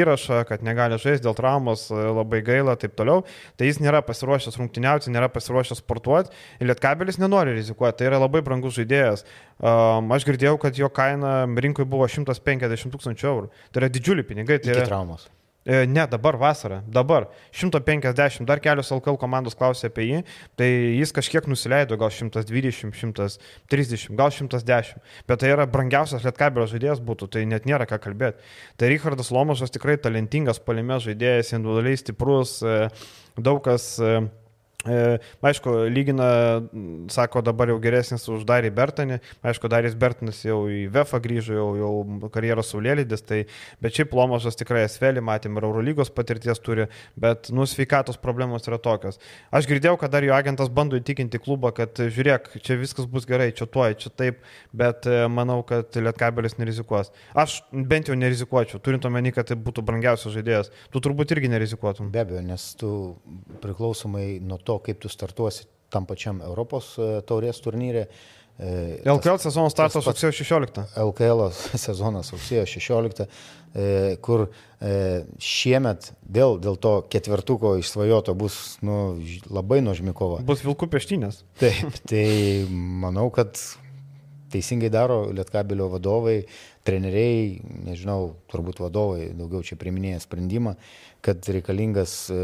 įrašą, kad negali žaisti dėl traumos, e, labai gaila, taip toliau. Tai jis nėra pasiruošęs rungtyniauti, nėra pasiruošęs sportuoti ir Lietkabelis nenori rizikuoti, tai yra labai brangus žaidėjas. Um, aš girdėjau, kad jo kaina rinkoje buvo 150 tūkstančių eurų. Tai yra didžiuliai pinigai. Tai yra traumos. E, ne, dabar vasara, dabar 150, dar kelios LKL komandos klausė apie jį, tai jis kažkiek nusileido, gal 120, 130, gal 110, bet tai yra brangiausias lietkabelio žaidėjas būtų, tai net nėra ką kalbėti. Tai Richardas Lomašas tikrai talentingas palime žaidėjas, individualiai stiprus, e, daug kas e, E, aišku, lygina, sako, dabar jau geresnis už Darį Bertanį. Aišku, Darys Bertanas jau į VEFA grįžo, jau, jau karjeros saulėlydis, tai, bet šiaip Lomažas tikrai esvelį, matėm, ir Eurolygos patirties turi, bet nusveikatos problemos yra tokios. Aš girdėjau, kad dar jo agentas bando įtikinti klubą, kad žiūrėk, čia viskas bus gerai, čia tuoj, čia taip, bet e, manau, kad Lietkabelis nerizikuos. Aš bent jau nerizikuočiau, turint omeny, kad tai būtų brangiausias žaidėjas. Tu turbūt irgi nerizikuotum. Be abejo, nes tu priklausomai nuo to, to, kaip tu startuosi tam pačiam Europos e, taurės turnyrė. LKL sezonas startas rugsėjo 16. LKL <laughs> sezonas rugsėjo 16, e, kur e, šiemet dėl, dėl to ketvertuko išsvajoto bus nu, labai nuožmi kova. Bus vilkų peštynės. Taip, tai manau, kad teisingai daro Lietkabilio vadovai, treneriai, nežinau, turbūt vadovai daugiau čia priminėja sprendimą, kad reikalingas e,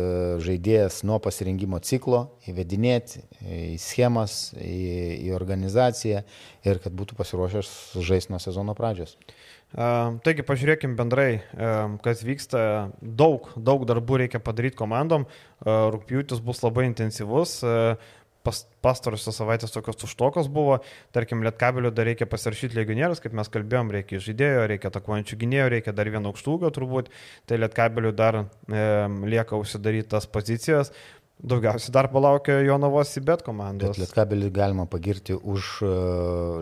žaidėjas nuo pasirinkimo ciklo įvedinėti į schemas, į, į organizaciją ir kad būtų pasiruošęs žaisti nuo sezono pradžios. Taigi pažiūrėkim bendrai, kas vyksta. Daug, daug darbų reikia padaryti komandom. Rūpjūtis bus labai intensyvus pas, pastarosios savaitės tokios tuštokos buvo, tarkim, Lietkabelio dar reikia pasirašyti legionierius, kaip mes kalbėjom, reikia žaidėjo, reikia atakuojančių gynėjų, reikia dar vieno aukštūgio turbūt, tai Lietkabelio dar e, lieka užsidaryti tas pozicijas. Daugiausiai darbo laukia Jonavos Sibet komandos. Bet Lietkabelį galima pagirti už uh,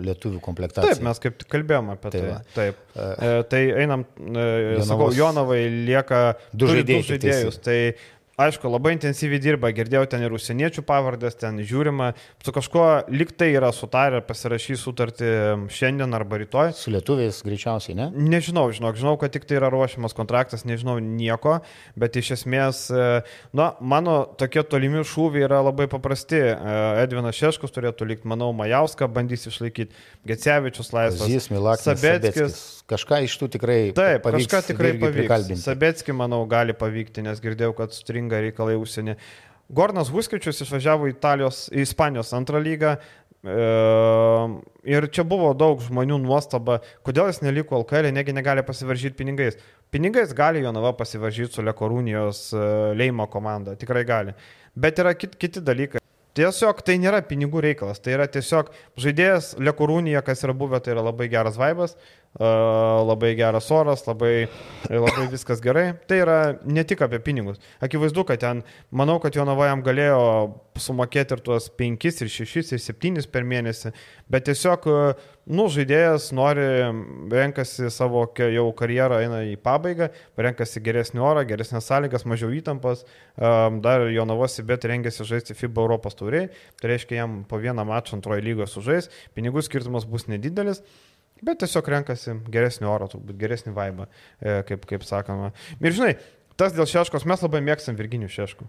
lietuvių komplektaciją. Taip, mes kaip kalbėjome apie tai. tai. Taip. Uh, e, tai einam, e, Jonavos... sakau, Jonavai lieka. Du žaidėjus tai Aišku, labai intensyviai dirba, girdėjau ten ir užsieniečių pavardės, ten žiūrima, su kažkuo liktai yra sutarę pasirašyti sutartį šiandien arba rytoj. Su lietuviais greičiausiai, ne? Nežinau, žinok, žinau, kad tik tai yra ruošiamas kontraktas, nežinau nieko, bet iš esmės, e, na, mano tokie tolimi šūviai yra labai paprasti. E, Edvinas Šeškus turėtų likti, manau, Majauska bandys išlaikyti, Gecevičius laisvas. Zys Milakis, Sabeckis. Kažką iš tų tikrai Taip, pavyks. Kažką tikrai pavyks. Sabetski, manau, gali pavykti, nes girdėjau, kad stringa reikalai užsienį. Gornas Huskičius išvažiavo į Italijos, į Ispanijos antrą lygą. E, ir čia buvo daug žmonių nuostaba, kodėl jis neliko LKL, negi negali pasivaržyti pinigais. Pinigais gali Jonava pasivaržyti su Lekorūnijos e, Leimo komanda, tikrai gali. Bet yra kit, kiti dalykai. Tiesiog tai nėra pinigų reikalas, tai yra tiesiog žaidėjas Lekorūnija, kas yra buvę, tai yra labai geras vaibas, labai geras oras, labai, labai viskas gerai. Tai yra ne tik apie pinigus. Akivaizdu, kad ten, manau, kad Jonava jam galėjo sumokėti ir tuos 5, ir 6, ir 7 per mėnesį, bet tiesiog, nu, žaidėjas nori, renkasi savo jau karjerą, eina į pabaigą, renkasi geresnį orą, geresnės sąlygas, mažiau įtampos, dar Jonavos įbėt rengiasi žaisti FIBA Europos tauriai, tai reiškia jam po vieną mačą antroje lygoje sužais, pinigų skirtumas bus nedidelis. Bet tiesiog renkasi geresnį orą, turbūt geresnį vaibą, e, kaip, kaip sakoma. Ir žinai, tas dėl Šeškos mes labai mėgstam Virginijų Šeškų.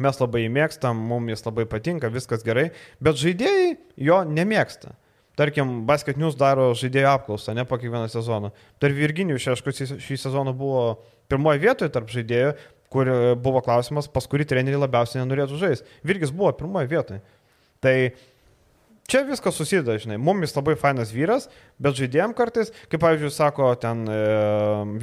Mes labai jį mėgstam, mums jis labai patinka, viskas gerai, bet žaidėjai jo nemėgsta. tarkim, Basket News daro žaidėjų apklausą, ne po kiekvieną sezoną. Dar Virginijus Šeškus šį sezoną buvo pirmoje vietoje tarp žaidėjų, kur buvo klausimas, pas kurį treneriai labiausiai nenorėtų žaisti. Virgis buvo pirmoje vietoje. Tai čia viskas susideda, žinai, mumis labai fainas vyras, bet žaidėjim kartais, kaip pavyzdžiui, sako, ten e,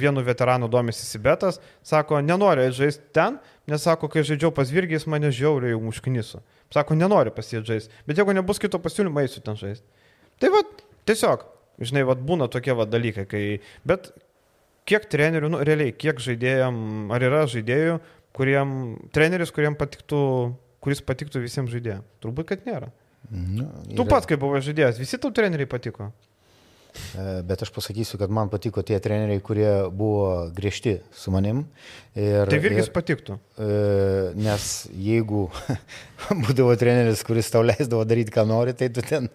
vienu veteranu domisi Sibetas, sako, nenori žaisti ten, nes sako, kai žaidžiau pas Virgis, mane žiauriai užknisu. Sako, nenori pasijęs žaisti, bet jeigu nebus kito pasiūlymo, eisiu ten žaisti. Tai vad, tiesiog, žinai, vad būna tokie vad dalykai, kai, bet kiek trenerių, nu, realiai, kiek žaidėjim, ar yra žaidėjų, kuriem, treneris, kuriem patiktų, kuris patiktų visiems žaidėjams? Turbūt, kad nėra. Nu, yra... Tu pats, kaip buvai žaidėjas, visi tau treneriai patiko. E, bet aš pasakysiu, kad man patiko tie treneriai, kurie buvo griežti su manim. Ir, tai Virgis ir, patiktų. E, nes jeigu <laughs> būdavo treneris, kuris tau leisdavo daryti, ką nori, tai tu ten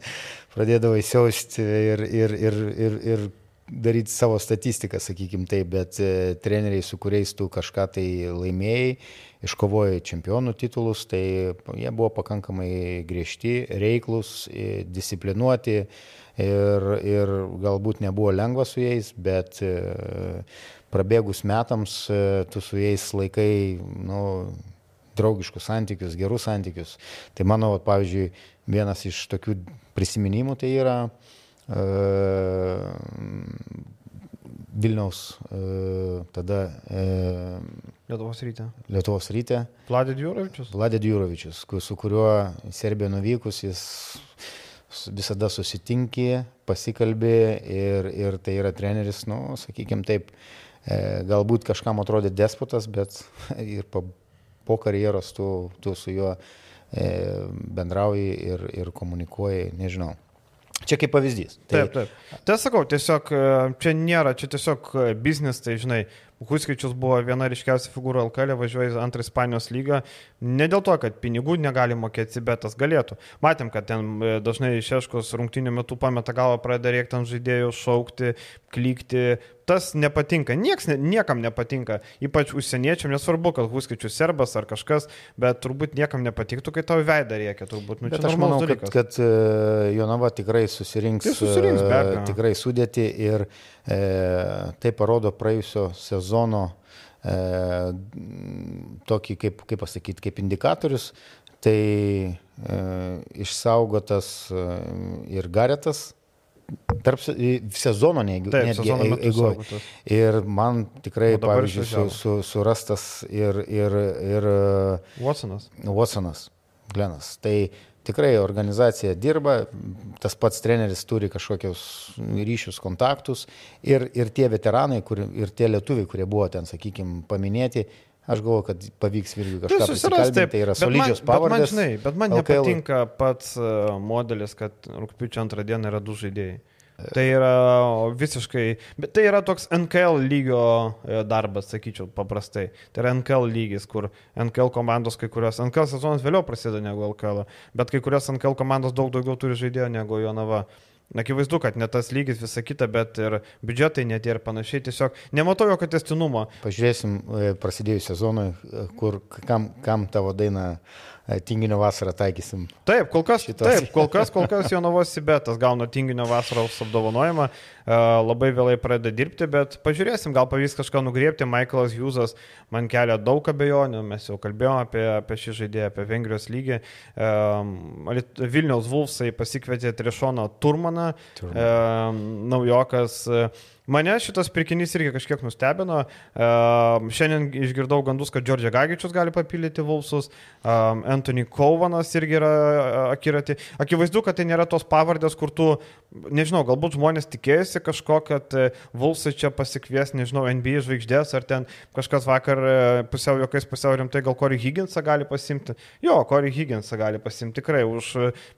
pradėdavai siausti ir, ir, ir, ir, ir daryti savo statistiką, sakykim taip, bet e, treneriai, su kuriais tu kažką tai laimėjai, iškovojai čempionų titulus, tai jie buvo pakankamai griežti, reiklus, e, disciplinuoti ir, ir galbūt nebuvo lengva su jais, bet e, prabėgus metams tu su jais laikai, nu, draugiškus santykius, gerus santykius. Tai mano, pavyzdžiui, vienas iš tokių prisiminimų tai yra Vilniaus tada. Lietuvos ryte. Lietuvos ryte. Vladė Djurovičius. Vladė Djurovičius, su kuriuo Serbija nuvykus jis visada susitinkė, pasikalbė ir, ir tai yra treneris, nu, sakykime taip, galbūt kažkam atrodė despotas, bet <laughs> ir po, po karjeros tu, tu su juo bendrauji ir, ir komunikuoji, nežinau. Čia kaip pavyzdys. Tai... Taip, taip. Tai sakau, tiesiog e, čia nėra, čia tiesiog e, biznis, tai žinai, Huskičius buvo viena ryškiausia figūra LKL, važiuoja antrą Ispanijos lygą, ne dėl to, kad pinigų negali mokėti, bet tas galėtų. Matėm, kad ten e, dažnai Šeškos rungtinių metų pameta galvą, pradeda rėkti ant žaidėjų, šaukti, klykti, tas nepatinka, Nieks, niekam nepatinka, ypač užsieniečiam, nesvarbu, kad Huskičius serbas ar kažkas, bet turbūt niekam nepatiktų, kai tau veidą reikia, turbūt. Nu, bet aš manau, dalykas. kad, kad e, Jonava tikrai susirinks, tai susirinks uh, tikrai sudėti ir e, tai parodo praėjusio sezono e, tokį, kaip, kaip pasakyti, kaip indikatorius, tai e, išsaugotas e, ir Garetas, tarp sezono netgi. Taip, netgi sezono eigoje. Ir man tikrai, pavyzdžiui, su, su, surastas ir, ir, ir Watsonas. Watsonas, Glenas. Tai tikrai organizacija dirba, tas pats treneris turi kažkokius ryšius, kontaktus ir, ir tie veteranai kur, ir tie lietuviai, kurie buvo ten, sakykime, paminėti, Aš galvoju, kad pavyks irgi kažką susirasti. Tai yra solidžios pavardės. Bet man, žinai, bet man LKL. nepatinka pats e, modelis, kad rūpiučio antrą dieną yra du žaidėjai. Tai yra visiškai, bet tai yra toks NKL lygio e, darbas, sakyčiau, paprastai. Tai yra NKL lygis, kur NKL komandos kai kurios, NKL sezonas vėliau prasideda negu LKL, bet kai kurios NKL komandos daug daugiau turi žaidėjų negu Jonava. Akivaizdu, kad ne tas lygis, visa kita, bet ir biudžetai net ir panašiai. Tiesiog nematau jokio testinumo. Pažiūrėsim e, prasidėjus sezonui, e, kur kam, kam tavo daina tinginio vasarą taikysim. Taip, kol kas, šitos. taip, kol kas, kol kas Jonavos Sibetas gauna tinginio vasaros apdovanojimą, e, labai vėlai pradeda dirbti, bet pažiūrėsim, gal pavyks kažką nugriepti. Michaelas Hughes man kelia daug abejonių, mes jau kalbėjome apie, apie šį žaidėją, apie Vengrijos lygį. E, Vilniaus Vulfsai pasikvietė Trešoną Turmaną, Turman. naujokas. Mane šitas pirkinys irgi kažkiek nustebino. Uh, šiandien išgirdau gandus, kad Džordžia Gagičius gali papildyti Vulsus, um, Anthony Kovanas irgi yra akirati. Akivaizdu, kad tai nėra tos pavardės, kur tu, nežinau, galbūt žmonės tikėjosi kažko, kad Vulsai čia pasikvies, nežinau, NBA žvaigždės, ar ten kažkas vakar pusiau jokiais, pusiau rimtai, gal Corey Higginsą gali pasimti. Jo, Corey Higginsą gali pasimti tikrai už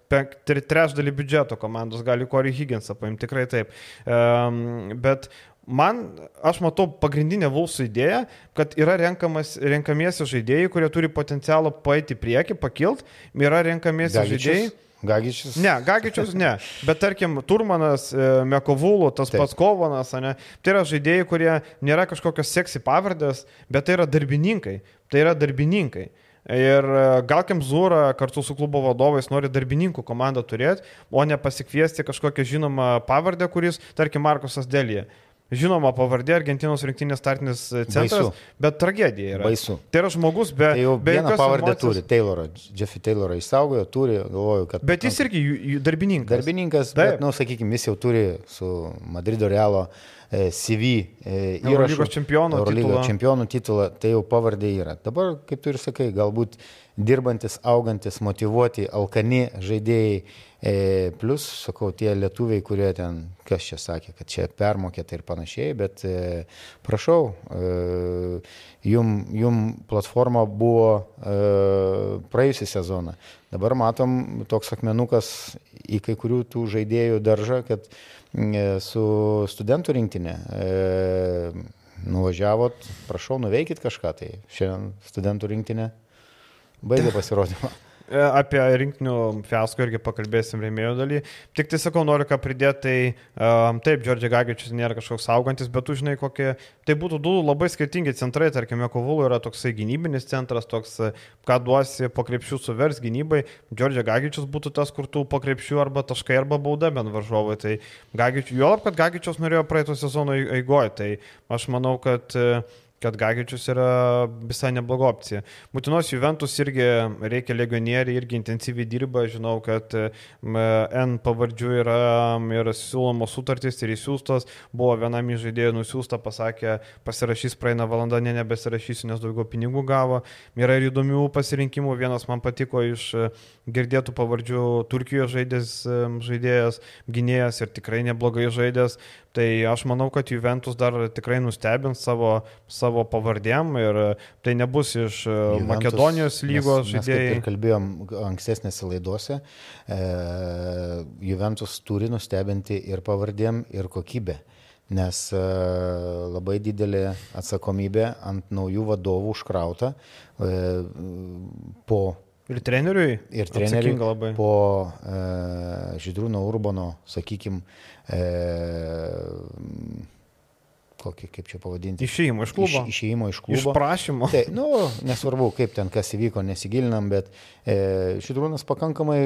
trečdalį biudžeto komandos gali Corey Higginsą paimti, tikrai taip. Um, bet bet man, aš matau pagrindinę Vulsų idėją, kad yra renkamas, renkamiesi žaidėjai, kurie turi potencialą paeiti prieki, pakilt, yra renkamiesi Gagičius. žaidėjai. Gagičius? Ne, Gagičius ne. Bet tarkim, Turmanas, e, Mekovulų, tas Taip. pats Kovanas, ne, tai yra žaidėjai, kurie nėra kažkokios seksy pavardės, bet tai yra darbininkai. Tai yra darbininkai. Ir e, gal Kemzūra kartu su klubo vadovais nori darbininkų komandą turėti, o ne pasikviesti kažkokią žinomą pavardę, kuris, tarkim, Markusas Dėlė. Žinoma, pavardė Argentinos rinktinės startinis centras, Baisu. bet tragedija yra. Baisu. Tai yra žmogus be... Tai jau be vieną pavardę emocijos. turi, Taylorą, Jeffy Taylorą išsaugojo, turi, galvoju, kad... Bet jis irgi darbininkas. Darbininkas, Taip. bet, na, nu, sakykime, jis jau turi su Madrido Realo e, CV e, įrašą. Eurolygos čempionų titulą. čempionų titulą, tai jau pavardė yra. Dabar, kaip tu ir sakai, galbūt dirbantis, augantis, motivuoti, alkani žaidėjai E, plus, sakau, tie lietuviai, kurie ten, kas čia sakė, kad čia permokėta ir panašiai, bet e, prašau, e, jum, jum platforma buvo e, praėjusią sezoną. Dabar matom toks akmenukas į kai kurių tų žaidėjų daržą, kad e, su studentų rinktinė e, nuvažiavot, prašau, nuveikit kažką, tai šiandien studentų rinktinė baigė <laughs> pasirodymą. E, apie rinktinių fiasko irgi pakalbėsim rėmėjų daly. Tik tai sakau, noriu ką pridėti, tai um, taip, Džordžiai Gagičius nėra kažkoks saugantis, bet tu žinai, kokie, tai būtų du labai skirtingi centrai, tarkime, Kovulų yra toksai gynybinis centras, toks, ką duosi po krepšių suvers gynybai, Džordžiai Gagičius būtų tas, kur tu po krepšių arba taškai arba bauda bent varžovai. Tai Gagičius, juolab, kad Gagičius norėjo praeito sezono eigoje, tai aš manau, kad uh, kad Gagičius yra visai nebloga opcija. Būtinos Juventus irgi reikia legionieriai, irgi intensyviai dirba, žinau, kad N pavardžių yra ir siūlomos sutartys ir įsiūstos, buvo vienam iš žaidėjų nusiųsta, pasakė, pasirašys praeina valanda, ne nebesirašysiu, nes daugiau pinigų gavo. Yra ir įdomių pasirinkimų, vienas man patiko iš girdėtų pavardžių Turkijos žaidės, žaidėjas, gynėjas ir tikrai neblogai žaidės. Tai aš manau, kad Juventus dar tikrai nustebins savo, savo pavardėm ir tai nebus iš e, Juventus, Makedonijos lygos žaidėjai. Mes kalbėjom ankstesnėse laidose, e, Juventus turi nustebinti ir pavardėm, ir kokybė nes e, labai didelė atsakomybė ant naujų vadovų užkrauta e, po Ir treneriui? Ir treneriui labai. Po Žydrūno Urbano, sakykime, e, kokį, kaip čia pavadinti. Išėjimo iš klubo. Iš, išėjimo iš klubo. Iš prašymo. Tai, nu, nesvarbu, kaip ten kas įvyko, nesigilinam, bet e, Žydrūnas pakankamai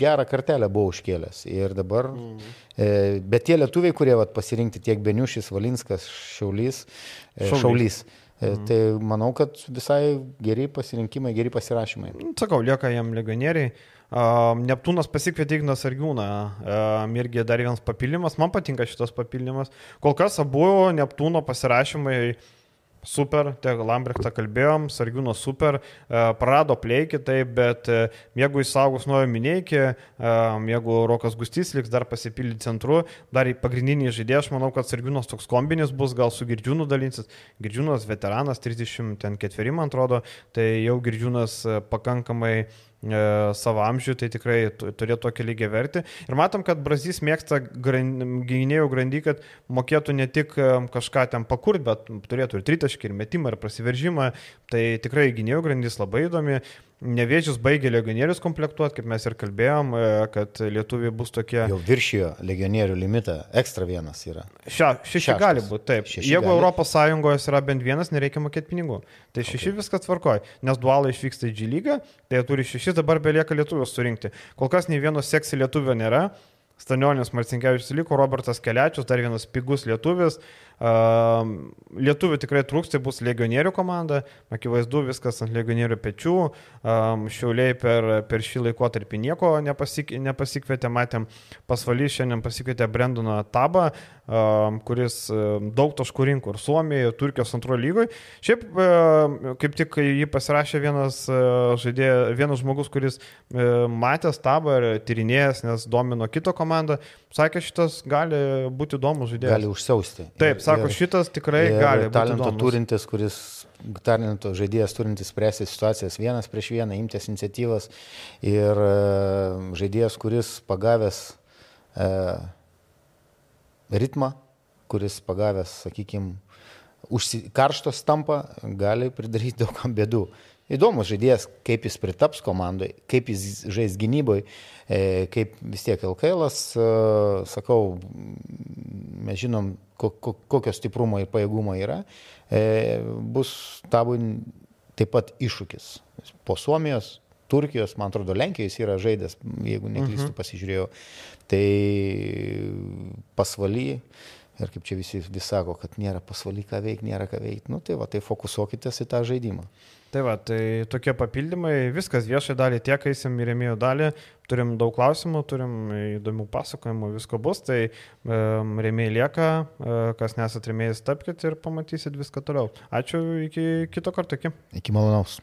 gerą kartelę buvo užkėlęs. Ir dabar, mm. e, bet tie lietuviai, kurie vat, pasirinkti tiek Beniušis, Valinskas, Šaulys, e, Šaulys. Šaulys Mhm. Tai manau, kad visai geri pasirinkimai, geri pasirašymai. Nu, sakau, lieka jam legionieriai. Neptūnas pasikvietė Ignas Argiūną, irgi dar vienas papildymas, man patinka šitas papildymas. Kol kas abu Neptūno pasirašymai super, tiek Lambrechtą kalbėjom, Sargiūno super, e, prarado pleikį, taip, bet e, jeigu jis saugus nuojo minėjiki, e, jeigu Rokas Gustys liks dar pasipildyti centru, dar į pagrindinį žaidėją, aš manau, kad Sargiūnas toks kombinis bus, gal su Girdžiūnu dalinsis. Girdžiūnas veteranas, 34 man atrodo, tai jau Girdžiūnas pakankamai savo amžių, tai tikrai turėtų tokį lygiai verti. Ir matom, kad Brazys mėgsta gynėjų grandy, kad mokėtų ne tik e, kažką ten pakurt, bet turėtų ir tritaškį, ir metimą, ir prasiveržimą. Tai tikrai gynėjų grandys labai įdomi. Nevėžys baigė legionierius komplektuoti, kaip mes ir kalbėjom, e, kad lietuviai bus tokie. Jau viršijo legionierių limitą, ekstra vienas yra. Šia, šeši Šeštas. gali būti, taip. Šeši Jeigu gali. Europos Sąjungoje yra bent vienas, nereikia mokėti pinigų. Tai šeši okay. viskas tvarkoja, nes dualai išvyksta į G lygą, tai jie turi šešis, dabar belieka lietuvius surinkti. Kol kas nei vieno seksy lietuvio nėra. Stanionis Marcinkievičius liko, Robertas Keliačius, dar vienas pigus lietuvis. Lietuvių tikrai trūks, tai bus legionierių komanda, akivaizdu viskas ant legionierių pečių, šiauliai per, per šį laikotarpį nieko nepasik, nepasikvietė, matėm, pasvalys šiandien pasikvietė Brendoną Tabą, kuris daug taškų rinko ir Suomijoje, Turkijos antrojo lygoje. Šiaip kaip tik jį pasirašė vienas žaidėjas, vienas žmogus, kuris matęs Tabą ir tyrinėjęs, nes domino kito komandą, sakė, šitas gali būti įdomus žaidėjas. Gali užsiausti. Taip, sako, ir, šitas tikrai ir gali. Talento turintis, kuris, talento žaidėjas turintis spręsti situacijas vienas prieš vieną, imtis iniciatyvas ir uh, žaidėjas, kuris pagavęs uh, ritmą, kuris pagavęs, sakykime, karštos tampa, gali pridaryti daug bėdų. Įdomus žaidėjas, kaip jis pritaps komandai, kaip jis žais gynyboje, kaip vis tiek LKL, e, sakau, mes žinom, kokio stiprumo ir pajėgumo yra, e, bus tabui taip pat iššūkis. Po Suomijos, Turkijos, man atrodo, Lenkijos yra žaidęs, jeigu neklystu, Mhm. pasižiūrėjau. Tai pasvaly, ir kaip čia visi vis sako, kad nėra pasvaly ką veikti, nėra ką veikti, nu tai va, tai fokusuokitės į tą žaidimą. Tai va, tai tokie papildymai, viskas viešai dalį tiek, eisim į rėmėjų dalį, turim daug klausimų, turim įdomių pasakojimų, visko bus, tai um, rėmėjai lieka, uh, kas nesat rėmėjai, tapkite ir pamatysit viską toliau. Ačiū, iki kito karto, iki. Iki malonaus.